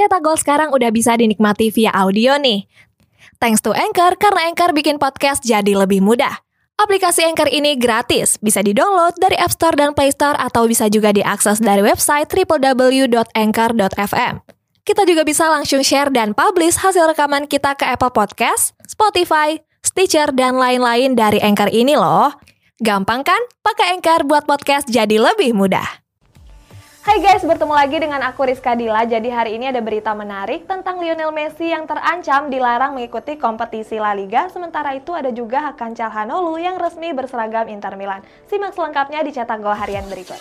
Cetak Gol sekarang udah bisa dinikmati via audio nih. Thanks to Anchor, karena Anchor bikin podcast jadi lebih mudah. Aplikasi Anchor ini gratis, bisa di-download dari App Store dan Play Store atau bisa juga diakses dari website www.anchor.fm. Kita juga bisa langsung share dan publish hasil rekaman kita ke Apple Podcast, Spotify, Stitcher, dan lain-lain dari Anchor ini loh. Gampang kan? Pakai Anchor buat podcast jadi lebih mudah. Hai guys, bertemu lagi dengan aku Rizka Dila. Jadi hari ini ada berita menarik tentang Lionel Messi yang terancam dilarang mengikuti kompetisi La Liga. Sementara itu ada juga Hakan Calhanoglu yang resmi berseragam Inter Milan. Simak selengkapnya di cetak gol harian berikut.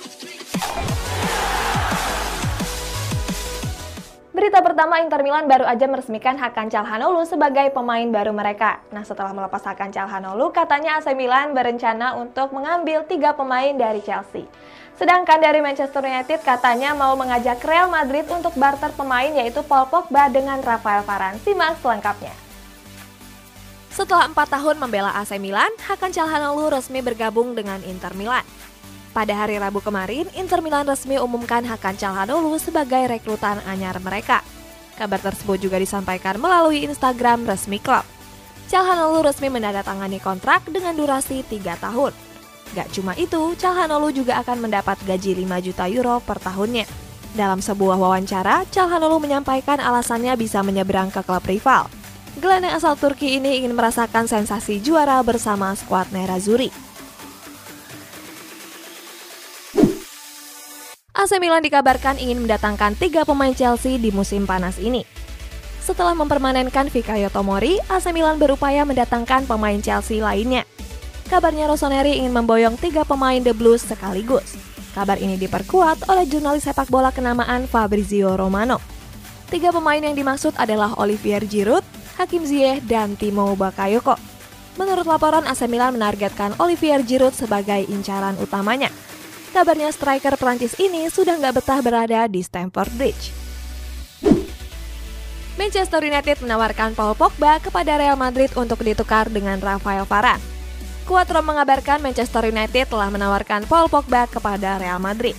Berita pertama, Inter Milan baru aja meresmikan Hakan Calhanoglu sebagai pemain baru mereka. Nah, setelah melepas Hakan Calhanoglu, katanya AC Milan berencana untuk mengambil tiga pemain dari Chelsea. Sedangkan dari Manchester United katanya mau mengajak Real Madrid untuk barter pemain yaitu Paul Pogba dengan Rafael Varane. Simak selengkapnya. Setelah empat tahun membela AC Milan, Hakan Calhanoglu resmi bergabung dengan Inter Milan. Pada hari Rabu kemarin, Inter Milan resmi umumkan Hakan Calhanoglu sebagai rekrutan anyar mereka. Kabar tersebut juga disampaikan melalui Instagram resmi klub. Calhanoglu resmi menandatangani kontrak dengan durasi 3 tahun. Gak cuma itu, Calhanoglu juga akan mendapat gaji 5 juta euro per tahunnya. Dalam sebuah wawancara, Calhanoglu menyampaikan alasannya bisa menyeberang ke klub rival. Gelandang asal Turki ini ingin merasakan sensasi juara bersama skuad Nerazzurri. AC Milan dikabarkan ingin mendatangkan tiga pemain Chelsea di musim panas ini. Setelah mempermanenkan Fikayo Tomori, AC Milan berupaya mendatangkan pemain Chelsea lainnya. Kabarnya Rossoneri ingin memboyong tiga pemain The Blues sekaligus. Kabar ini diperkuat oleh jurnalis sepak bola kenamaan Fabrizio Romano. Tiga pemain yang dimaksud adalah Olivier Giroud, Hakim Ziyech, dan Timo Bakayoko. Menurut laporan, AC Milan menargetkan Olivier Giroud sebagai incaran utamanya. Kabarnya striker Prancis ini sudah nggak betah berada di Stamford Bridge. Manchester United menawarkan Paul Pogba kepada Real Madrid untuk ditukar dengan Rafael Varane. Quattro mengabarkan Manchester United telah menawarkan Paul Pogba kepada Real Madrid.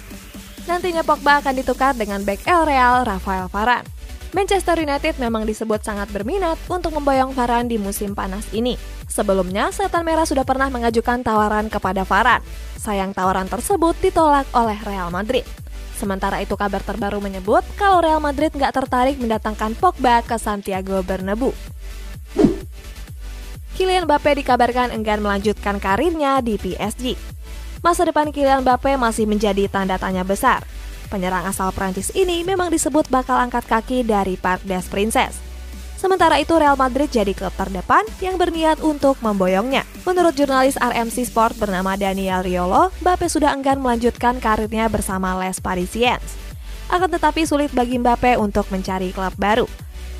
Nantinya Pogba akan ditukar dengan back El Real Rafael Varane. Manchester United memang disebut sangat berminat untuk memboyong Varane di musim panas ini. Sebelumnya, Setan Merah sudah pernah mengajukan tawaran kepada Varane. Sayang tawaran tersebut ditolak oleh Real Madrid. Sementara itu kabar terbaru menyebut kalau Real Madrid nggak tertarik mendatangkan Pogba ke Santiago Bernabeu. Kylian Mbappe dikabarkan enggan melanjutkan karirnya di PSG. Masa depan Kylian Mbappe masih menjadi tanda tanya besar. Penyerang asal Prancis ini memang disebut bakal angkat kaki dari Park des Princes. Sementara itu Real Madrid jadi klub terdepan yang berniat untuk memboyongnya. Menurut jurnalis RMC Sport bernama Daniel Riolo, Mbappe sudah enggan melanjutkan karirnya bersama Les Parisiens. Akan tetapi sulit bagi Mbappe untuk mencari klub baru.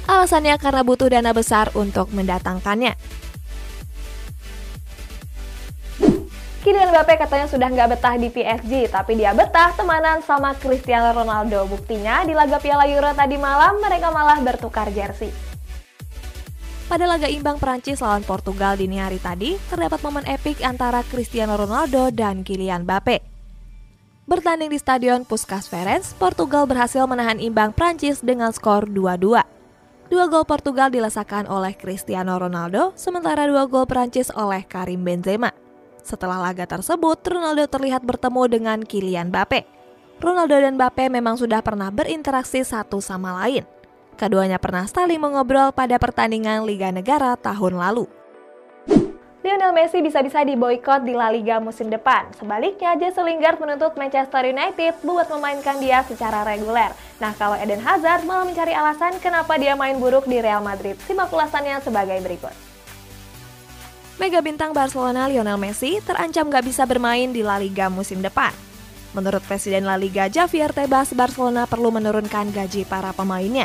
Alasannya karena butuh dana besar untuk mendatangkannya. Kylian Mbappe katanya sudah nggak betah di PSG, tapi dia betah temanan sama Cristiano Ronaldo. Buktinya di laga Piala Euro tadi malam mereka malah bertukar jersey. Pada laga imbang Prancis lawan Portugal dini hari tadi, terdapat momen epik antara Cristiano Ronaldo dan Kylian Mbappe. Bertanding di Stadion Puskas Ferenc, Portugal berhasil menahan imbang Prancis dengan skor 2-2. Dua gol Portugal dilesakan oleh Cristiano Ronaldo, sementara dua gol Prancis oleh Karim Benzema. Setelah laga tersebut, Ronaldo terlihat bertemu dengan Kylian Mbappe. Ronaldo dan Mbappe memang sudah pernah berinteraksi satu sama lain. Keduanya pernah saling mengobrol pada pertandingan Liga Negara tahun lalu. Lionel Messi bisa-bisa diboykot di La Liga musim depan. Sebaliknya, Jesse Lingard menuntut Manchester United buat memainkan dia secara reguler. Nah, kalau Eden Hazard malah mencari alasan kenapa dia main buruk di Real Madrid. Simak ulasannya sebagai berikut. Mega bintang Barcelona Lionel Messi terancam gak bisa bermain di La Liga musim depan. Menurut Presiden La Liga Javier Tebas, Barcelona perlu menurunkan gaji para pemainnya.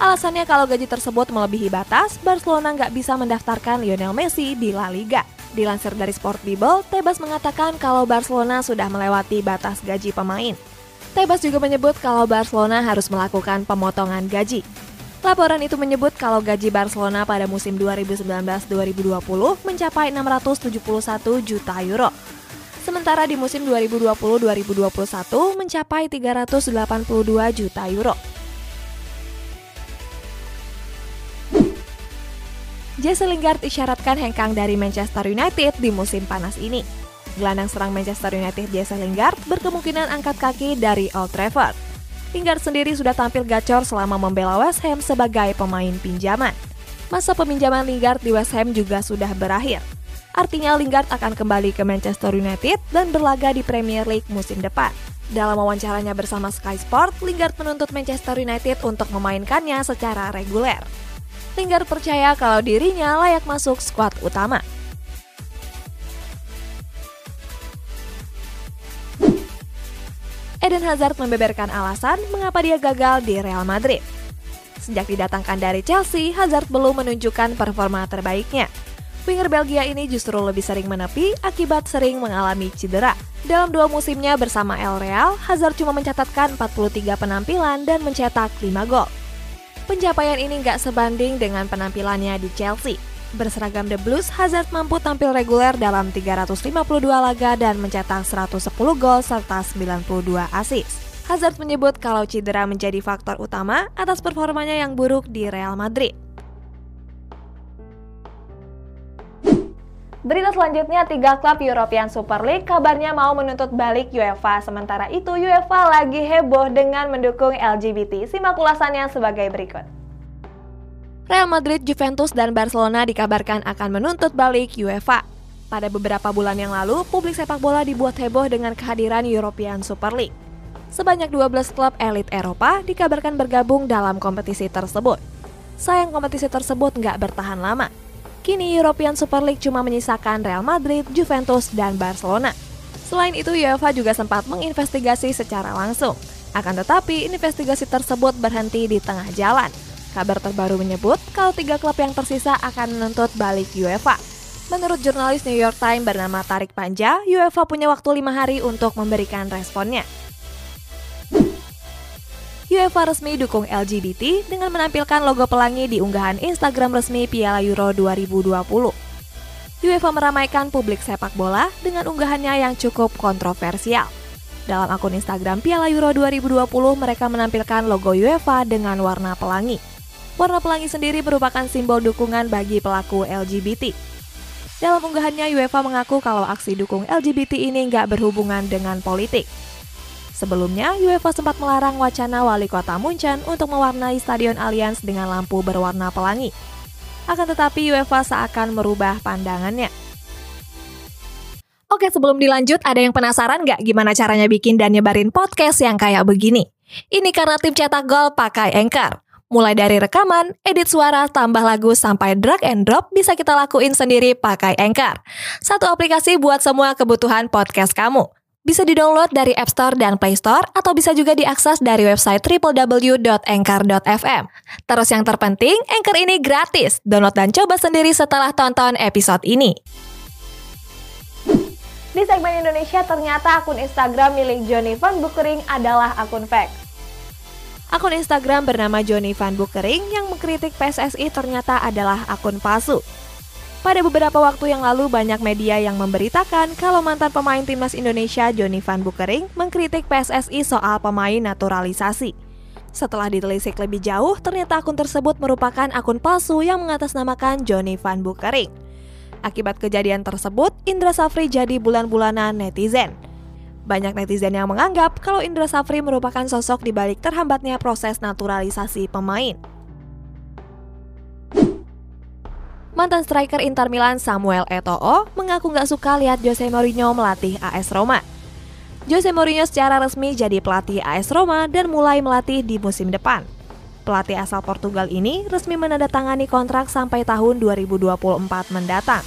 Alasannya kalau gaji tersebut melebihi batas, Barcelona nggak bisa mendaftarkan Lionel Messi di La Liga. Dilansir dari Sport Bible, Tebas mengatakan kalau Barcelona sudah melewati batas gaji pemain. Tebas juga menyebut kalau Barcelona harus melakukan pemotongan gaji. Laporan itu menyebut kalau gaji Barcelona pada musim 2019-2020 mencapai 671 juta euro. Sementara di musim 2020-2021 mencapai 382 juta euro. Jesse Lingard isyaratkan hengkang dari Manchester United di musim panas ini. Gelandang serang Manchester United Jesse Lingard berkemungkinan angkat kaki dari Old Trafford. Lingard sendiri sudah tampil gacor selama membela West Ham sebagai pemain pinjaman. Masa peminjaman Lingard di West Ham juga sudah berakhir. Artinya Lingard akan kembali ke Manchester United dan berlaga di Premier League musim depan. Dalam wawancaranya bersama Sky Sport, Lingard menuntut Manchester United untuk memainkannya secara reguler. Lingard percaya kalau dirinya layak masuk skuad utama. Eden Hazard membeberkan alasan mengapa dia gagal di Real Madrid. Sejak didatangkan dari Chelsea, Hazard belum menunjukkan performa terbaiknya. Winger Belgia ini justru lebih sering menepi akibat sering mengalami cedera. Dalam dua musimnya bersama El Real, Hazard cuma mencatatkan 43 penampilan dan mencetak 5 gol. Pencapaian ini nggak sebanding dengan penampilannya di Chelsea. Berseragam The Blues, Hazard mampu tampil reguler dalam 352 laga dan mencetak 110 gol serta 92 assist. Hazard menyebut kalau cedera menjadi faktor utama atas performanya yang buruk di Real Madrid. Berita selanjutnya, tiga klub European Super League kabarnya mau menuntut balik UEFA. Sementara itu, UEFA lagi heboh dengan mendukung LGBT. Simak ulasannya sebagai berikut. Real Madrid, Juventus, dan Barcelona dikabarkan akan menuntut balik UEFA. Pada beberapa bulan yang lalu, publik sepak bola dibuat heboh dengan kehadiran European Super League. Sebanyak 12 klub elit Eropa dikabarkan bergabung dalam kompetisi tersebut. Sayang kompetisi tersebut nggak bertahan lama, Kini European Super League cuma menyisakan Real Madrid, Juventus, dan Barcelona. Selain itu, UEFA juga sempat menginvestigasi secara langsung. Akan tetapi, investigasi tersebut berhenti di tengah jalan. Kabar terbaru menyebut kalau tiga klub yang tersisa akan menuntut balik UEFA. Menurut jurnalis New York Times bernama Tarik Panja, UEFA punya waktu lima hari untuk memberikan responnya. UEFA resmi dukung LGBT dengan menampilkan logo pelangi di unggahan Instagram resmi Piala Euro 2020. UEFA meramaikan publik sepak bola dengan unggahannya yang cukup kontroversial. Dalam akun Instagram Piala Euro 2020, mereka menampilkan logo UEFA dengan warna pelangi. Warna pelangi sendiri merupakan simbol dukungan bagi pelaku LGBT. Dalam unggahannya, UEFA mengaku kalau aksi dukung LGBT ini nggak berhubungan dengan politik. Sebelumnya, UEFA sempat melarang wacana wali kota Munchen untuk mewarnai Stadion Allianz dengan lampu berwarna pelangi. Akan tetapi UEFA seakan merubah pandangannya. Oke, sebelum dilanjut, ada yang penasaran nggak gimana caranya bikin dan nyebarin podcast yang kayak begini? Ini karena tim cetak gol pakai Anchor. Mulai dari rekaman, edit suara, tambah lagu, sampai drag and drop bisa kita lakuin sendiri pakai Anchor. Satu aplikasi buat semua kebutuhan podcast kamu. Bisa di-download dari App Store dan Play Store atau bisa juga diakses dari website www.anchor.fm. Terus yang terpenting, Anchor ini gratis. Download dan coba sendiri setelah tonton episode ini. Di segmen Indonesia, ternyata akun Instagram milik Johnny Van Bukering adalah akun fake. Akun Instagram bernama Johnny Van Bukering yang mengkritik PSSI ternyata adalah akun palsu. Pada beberapa waktu yang lalu banyak media yang memberitakan kalau mantan pemain timnas Indonesia Johnny Van Bukering mengkritik PSSI soal pemain naturalisasi. Setelah ditelisik lebih jauh, ternyata akun tersebut merupakan akun palsu yang mengatasnamakan Johnny Van Bukering. Akibat kejadian tersebut, Indra Safri jadi bulan-bulanan netizen. Banyak netizen yang menganggap kalau Indra Safri merupakan sosok di balik terhambatnya proses naturalisasi pemain. mantan striker Inter Milan Samuel Eto'o mengaku nggak suka lihat Jose Mourinho melatih AS Roma. Jose Mourinho secara resmi jadi pelatih AS Roma dan mulai melatih di musim depan. Pelatih asal Portugal ini resmi menandatangani kontrak sampai tahun 2024 mendatang.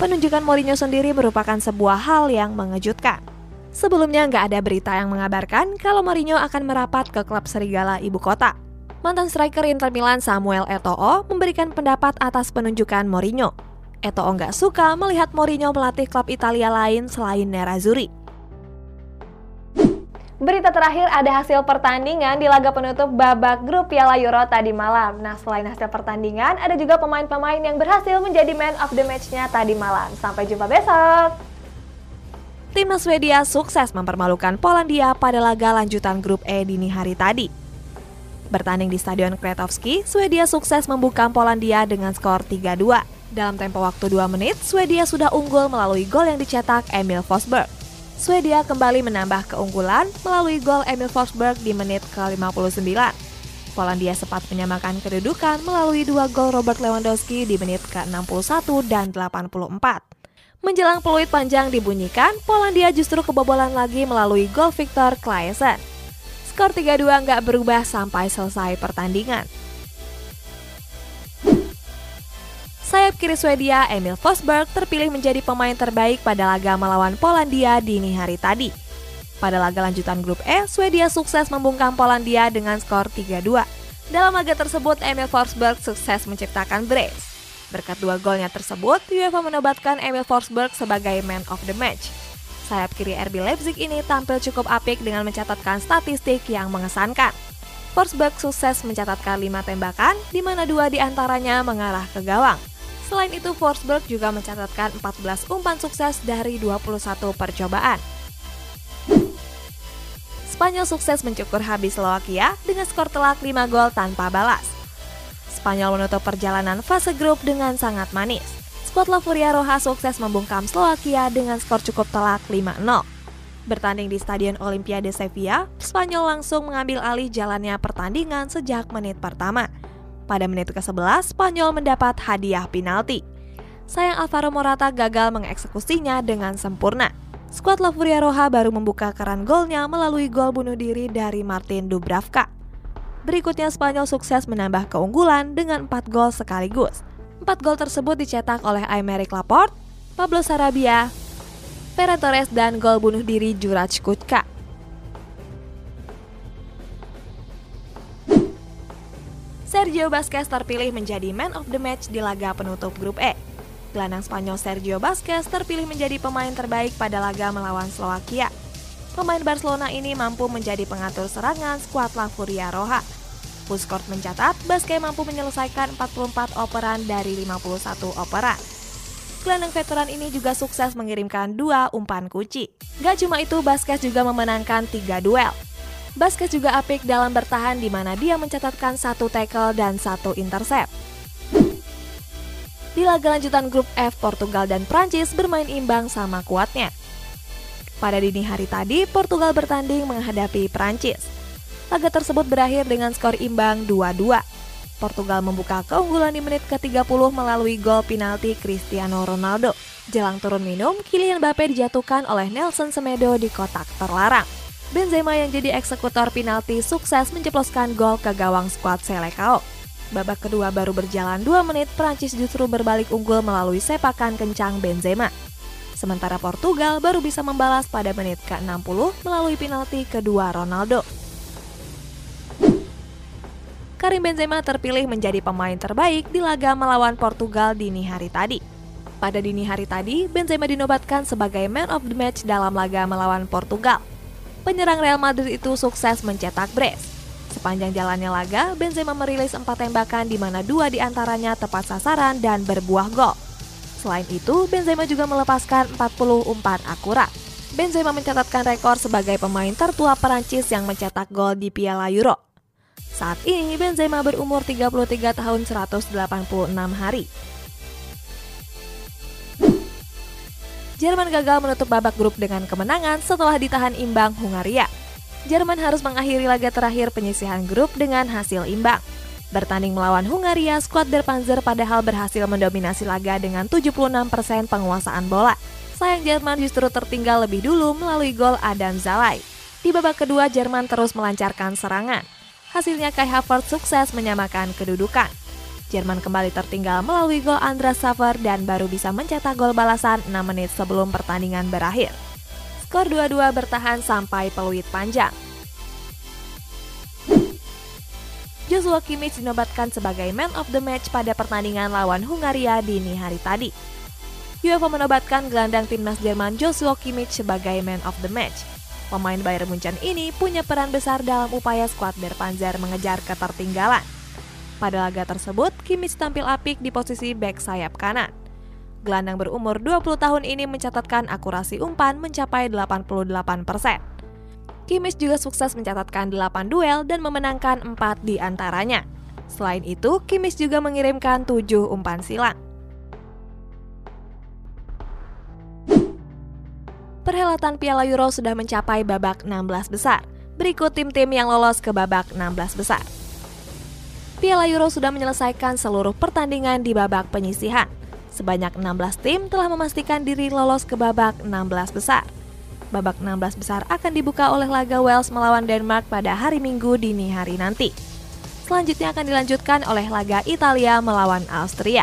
Penunjukan Mourinho sendiri merupakan sebuah hal yang mengejutkan. Sebelumnya nggak ada berita yang mengabarkan kalau Mourinho akan merapat ke klub Serigala ibu kota mantan striker Inter Milan Samuel Eto'o memberikan pendapat atas penunjukan Mourinho. Eto'o nggak suka melihat Mourinho melatih klub Italia lain selain Nerazzurri. Berita terakhir ada hasil pertandingan di laga penutup babak grup Piala Euro tadi malam. Nah, selain hasil pertandingan, ada juga pemain-pemain yang berhasil menjadi man of the match-nya tadi malam. Sampai jumpa besok! Timnas Swedia sukses mempermalukan Polandia pada laga lanjutan grup E dini hari tadi. Bertanding di Stadion Kwiatkowski, Swedia sukses membuka Polandia dengan skor 3-2. Dalam tempo waktu 2 menit, Swedia sudah unggul melalui gol yang dicetak Emil Forsberg. Swedia kembali menambah keunggulan melalui gol Emil Forsberg di menit ke-59. Polandia sempat menyamakan kedudukan melalui dua gol Robert Lewandowski di menit ke-61 dan 84. Menjelang peluit panjang dibunyikan, Polandia justru kebobolan lagi melalui gol Victor Claesson. Skor 3-2 nggak berubah sampai selesai pertandingan. Sayap kiri Swedia, Emil Forsberg, terpilih menjadi pemain terbaik pada laga melawan Polandia dini hari tadi. Pada laga lanjutan grup E, Swedia sukses membungkam Polandia dengan skor 3-2. Dalam laga tersebut, Emil Forsberg sukses menciptakan brace. Berkat dua golnya tersebut, UEFA menobatkan Emil Forsberg sebagai man of the match. Sayap kiri RB Leipzig ini tampil cukup apik dengan mencatatkan statistik yang mengesankan. Forsberg sukses mencatatkan 5 tembakan, di mana dua di antaranya mengarah ke gawang. Selain itu, Forsberg juga mencatatkan 14 umpan sukses dari 21 percobaan. Spanyol sukses mencukur habis Slovakia dengan skor telak 5 gol tanpa balas. Spanyol menutup perjalanan fase grup dengan sangat manis skuad La Furia Roja sukses membungkam Slovakia dengan skor cukup telak 5-0. Bertanding di Stadion Olimpiade Sevilla, Spanyol langsung mengambil alih jalannya pertandingan sejak menit pertama. Pada menit ke-11, Spanyol mendapat hadiah penalti. Sayang Alvaro Morata gagal mengeksekusinya dengan sempurna. Skuad La Furia Roja baru membuka keran golnya melalui gol bunuh diri dari Martin Dubravka. Berikutnya Spanyol sukses menambah keunggulan dengan 4 gol sekaligus. Empat gol tersebut dicetak oleh Aymeric Laporte, Pablo Sarabia, Ferran Torres dan gol bunuh diri Juraj Kutka. Sergio Busquets terpilih menjadi man of the match di laga penutup grup E. Gelandang Spanyol Sergio Busquets terpilih menjadi pemain terbaik pada laga melawan Slovakia. Pemain Barcelona ini mampu menjadi pengatur serangan skuad La Furia Roja Puskort mencatat, Baske mampu menyelesaikan 44 operan dari 51 operan. Gelandang veteran ini juga sukses mengirimkan dua umpan kunci. Gak cuma itu, Baskes juga memenangkan tiga duel. Baskes juga apik dalam bertahan di mana dia mencatatkan satu tackle dan satu intercept. Di laga lanjutan grup F, Portugal dan Prancis bermain imbang sama kuatnya. Pada dini hari tadi, Portugal bertanding menghadapi Prancis. Laga tersebut berakhir dengan skor imbang 2-2. Portugal membuka keunggulan di menit ke-30 melalui gol penalti Cristiano Ronaldo. Jelang turun minum, Kylian Mbappe dijatuhkan oleh Nelson Semedo di kotak terlarang. Benzema yang jadi eksekutor penalti sukses menceploskan gol ke gawang skuad Selecao. Babak kedua baru berjalan 2 menit, Prancis justru berbalik unggul melalui sepakan kencang Benzema. Sementara Portugal baru bisa membalas pada menit ke-60 melalui penalti kedua Ronaldo. Karim Benzema terpilih menjadi pemain terbaik di laga melawan Portugal dini hari tadi. Pada dini hari tadi, Benzema dinobatkan sebagai man of the match dalam laga melawan Portugal. Penyerang Real Madrid itu sukses mencetak brace. Sepanjang jalannya laga, Benzema merilis empat tembakan di mana dua di antaranya tepat sasaran dan berbuah gol. Selain itu, Benzema juga melepaskan 40 umpan akurat. Benzema mencatatkan rekor sebagai pemain tertua Perancis yang mencetak gol di Piala Euro. Saat ini Benzema berumur 33 tahun 186 hari. Jerman gagal menutup babak grup dengan kemenangan setelah ditahan imbang Hungaria. Jerman harus mengakhiri laga terakhir penyisihan grup dengan hasil imbang. Bertanding melawan Hungaria, skuad Der Panzer padahal berhasil mendominasi laga dengan 76% penguasaan bola. Sayang Jerman justru tertinggal lebih dulu melalui gol Adam Zalai. Di babak kedua, Jerman terus melancarkan serangan. Hasilnya Kai Havertz sukses menyamakan kedudukan. Jerman kembali tertinggal melalui gol Andras Saver dan baru bisa mencetak gol balasan 6 menit sebelum pertandingan berakhir. Skor 2-2 bertahan sampai peluit panjang. Joshua Kimmich dinobatkan sebagai man of the match pada pertandingan lawan Hungaria dini hari tadi. UEFA menobatkan gelandang timnas Jerman Joshua Kimmich sebagai man of the match. Pemain Bayern Munchen ini punya peran besar dalam upaya skuad Der Panzer mengejar ketertinggalan. Pada laga tersebut, Kimmich tampil apik di posisi back sayap kanan. Gelandang berumur 20 tahun ini mencatatkan akurasi umpan mencapai 88%. Kimmich juga sukses mencatatkan 8 duel dan memenangkan 4 di antaranya. Selain itu, Kimmich juga mengirimkan 7 umpan silang. Perhelatan Piala Euro sudah mencapai babak 16 besar. Berikut tim-tim yang lolos ke babak 16 besar. Piala Euro sudah menyelesaikan seluruh pertandingan di babak penyisihan. Sebanyak 16 tim telah memastikan diri lolos ke babak 16 besar. Babak 16 besar akan dibuka oleh laga Wales melawan Denmark pada hari Minggu dini hari nanti. Selanjutnya akan dilanjutkan oleh laga Italia melawan Austria.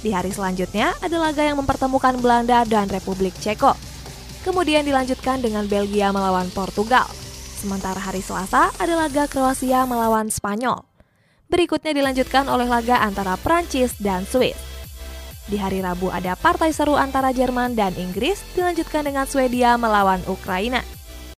Di hari selanjutnya ada laga yang mempertemukan Belanda dan Republik Ceko. Kemudian dilanjutkan dengan Belgia melawan Portugal. Sementara hari Selasa ada laga Kroasia melawan Spanyol. Berikutnya dilanjutkan oleh laga antara Prancis dan Swiss. Di hari Rabu ada partai seru antara Jerman dan Inggris, dilanjutkan dengan Swedia melawan Ukraina.